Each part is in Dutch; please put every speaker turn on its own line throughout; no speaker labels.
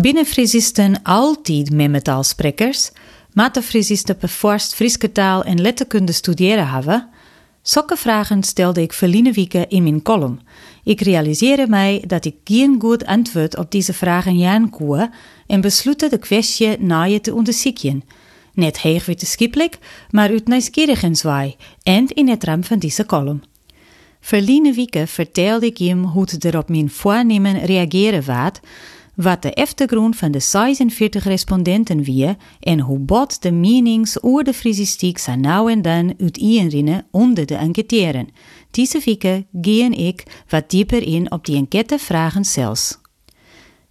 Binnen Friesisten altijd memmetaalsprekers, maar de Friesisten bevorst Frieske taal en letterkunde studeren hebben. Zulke vragen stelde ik verliezen weken in mijn column. Ik realiseerde mij dat ik geen goed antwoord op deze vragen jaan kon en besloot de kwestie je te onderzoeken. Net heeg wetenschappelijk, maar uit nieuwsgierigenswaai en in het ram van deze column. Verliezen weken vertelde ik hem hoe het er op mijn voornemen reageren waard, wat de achtergrond van de 46 respondenten wie en hoe bot de menings over de frisistiek zo nou en dan uiteenrennen onder de enquêteren. Deze weken gaan ik wat dieper in op die enquêtevragen zelfs.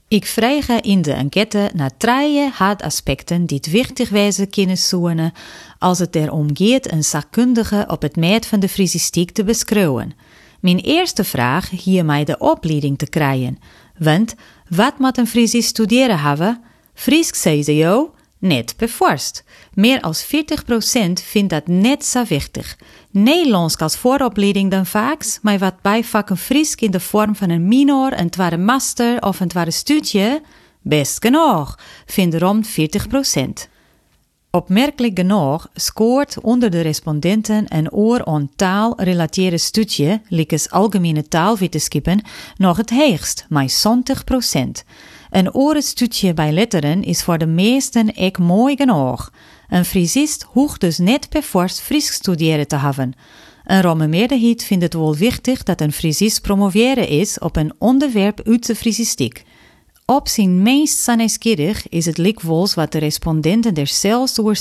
Ik vraag in de enquête naar drie aspecten die het wichtig kunnen zoenen als het erom gaat een zakkundige op het meet van de frisistiek te beschouwen. Mijn eerste vraag hier mij de opleiding te krijgen, want wat moet een Friesis studeren hebben? Fries, zei ze jou, net bevorst. Meer als 40% vindt dat net zo wichtig. Nederlands als vooropleiding dan vaak, maar wat bijvakken Fries in de vorm van een minor, een tweede master of een tweede studie, best genoeg, vindt rond 40%. Opmerkelijk genoeg scoort onder de respondenten een oor aan taalrelateerde studie, likes algemene taalwetenschappen, nog het heegst, met 20%. Een orenstudie bij letteren is voor de meesten ek mooi genoeg. Een Friesist hoeft dus net per forst Fries studeren te hebben. Een romme meerderheid vindt het wel wichtig dat een Friesist promoveren is op een onderwerp uit de Friesistiek. Op zijn meest saneskierig is het likwols wat de respondenten er zelfs door.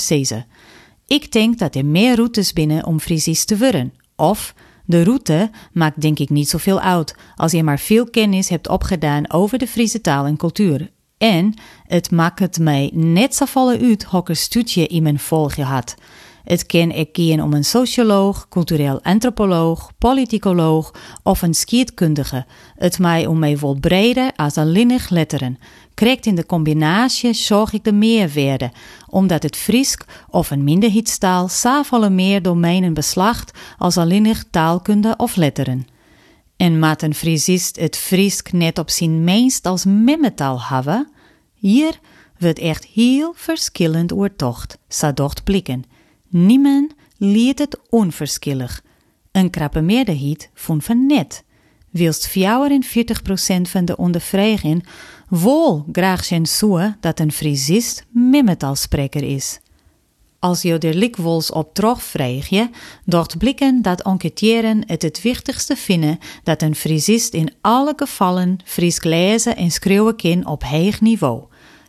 Ik denk dat er meer routes binnen om Friesisch te worden. Of, de route maakt denk ik niet zoveel uit als je maar veel kennis hebt opgedaan over de Friese taal en cultuur. En het maakt het mij net zo volle uit hokker studie in mijn volgje had. Het kan ik gaan om een socioloog, cultureel antropoloog, politicoloog of een skietkundige. Het mij om mij vol breder als alleenig letteren. Krijgt in de combinatie zorg ik de meerwaarde, omdat het Friesk of een minderheidstaal zoveel meer domeinen beslacht als alleenig taalkunde of letteren. En maat een Friesist het Friesk net op zijn meest als memmetaal hebben? Hier wordt echt heel verschillend oortocht, zo docht blikken. Niemand liet het onverschillig. Een krappe meerderheid vond van net. Wilst 44% van de ondervraging wol graag zijn dat een Friesist mimmetalspreker is. Als je er likwols op terugvraag je, docht blikken dat enquêteren het het wichtigste vinden dat een Friesist in alle gevallen Fries lezen en schreeuwen kan op hoog niveau.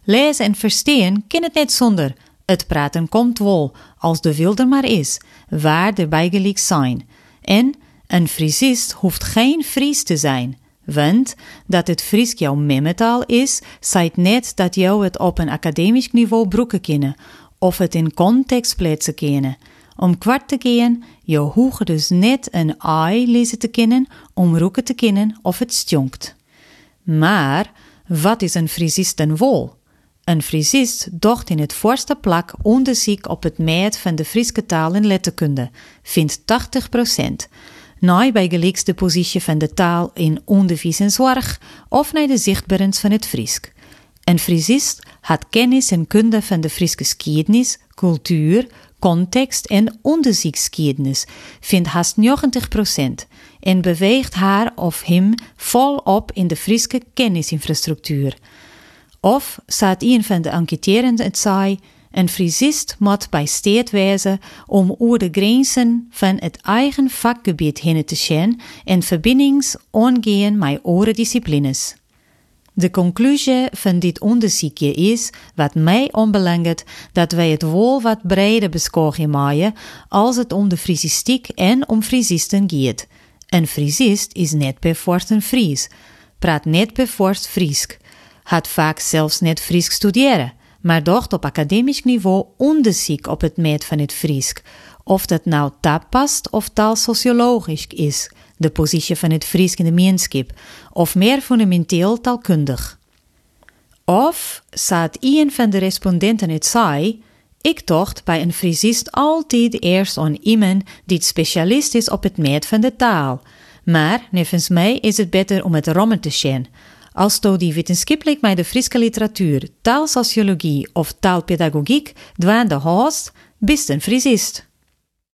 Lezen en verstaan kan het net zonder, het praten komt wel, als de wilder maar is, waar de bijgelijk zijn. En een Friesist hoeft geen Fries te zijn, want dat het Fries jouw memmetaal is, zijt net dat jou het op een academisch niveau broeken kennen, of het in context plaatsen kennen. Om kwart te gaan, je hoeft dus net een ai lezen te kennen, om roeken te kennen of het stonkt. Maar, wat is een Friesist dan wel? Een Friesist docht in het voorste plak onderzoek op het meet van de Friese taal en letterkunde, vindt 80 procent. Naai bij gelijkste positie van de taal in onderwijs en zorg of naar de zichtbarens van het Friesk. Een Friesist had kennis en kunde van de Friese geschiedenis, cultuur, context en onderzoeksgeschiedenis, vindt haast 90 procent en beweegt haar of hem volop in de Friese kennisinfrastructuur. Of staat een van de enquêterenden het zei, een frisist moet bij steed wezen om over de grenzen van het eigen vakgebied heen te gaan en verbindings ongeen met andere disciplines. De conclusie van dit onderzoekje is, wat mij onbelangt, dat wij het wel wat breder beschouwen maaien als het om de frisistiek en om frisisten gaat. Een frisist is net per een Fries, praat net per Friesk had vaak zelfs net Fries studeren, maar docht op academisch niveau onderzoek op het meet van het Friesk. Of dat nou past of taalsociologisch is, de positie van het Friesk in de meenskip, of meer fundamenteel taalkundig. Of, zat een van de respondenten het zei, ik tocht bij een Friesist altijd eerst aan iemand die specialist is op het meet van de taal. Maar, nevens mij, is het beter om het rommen te zien, Als to die wetenschappelijk met de Friese literatuur, taalsociologie of taalpedagogiek dwaande haast, bist een Friesist.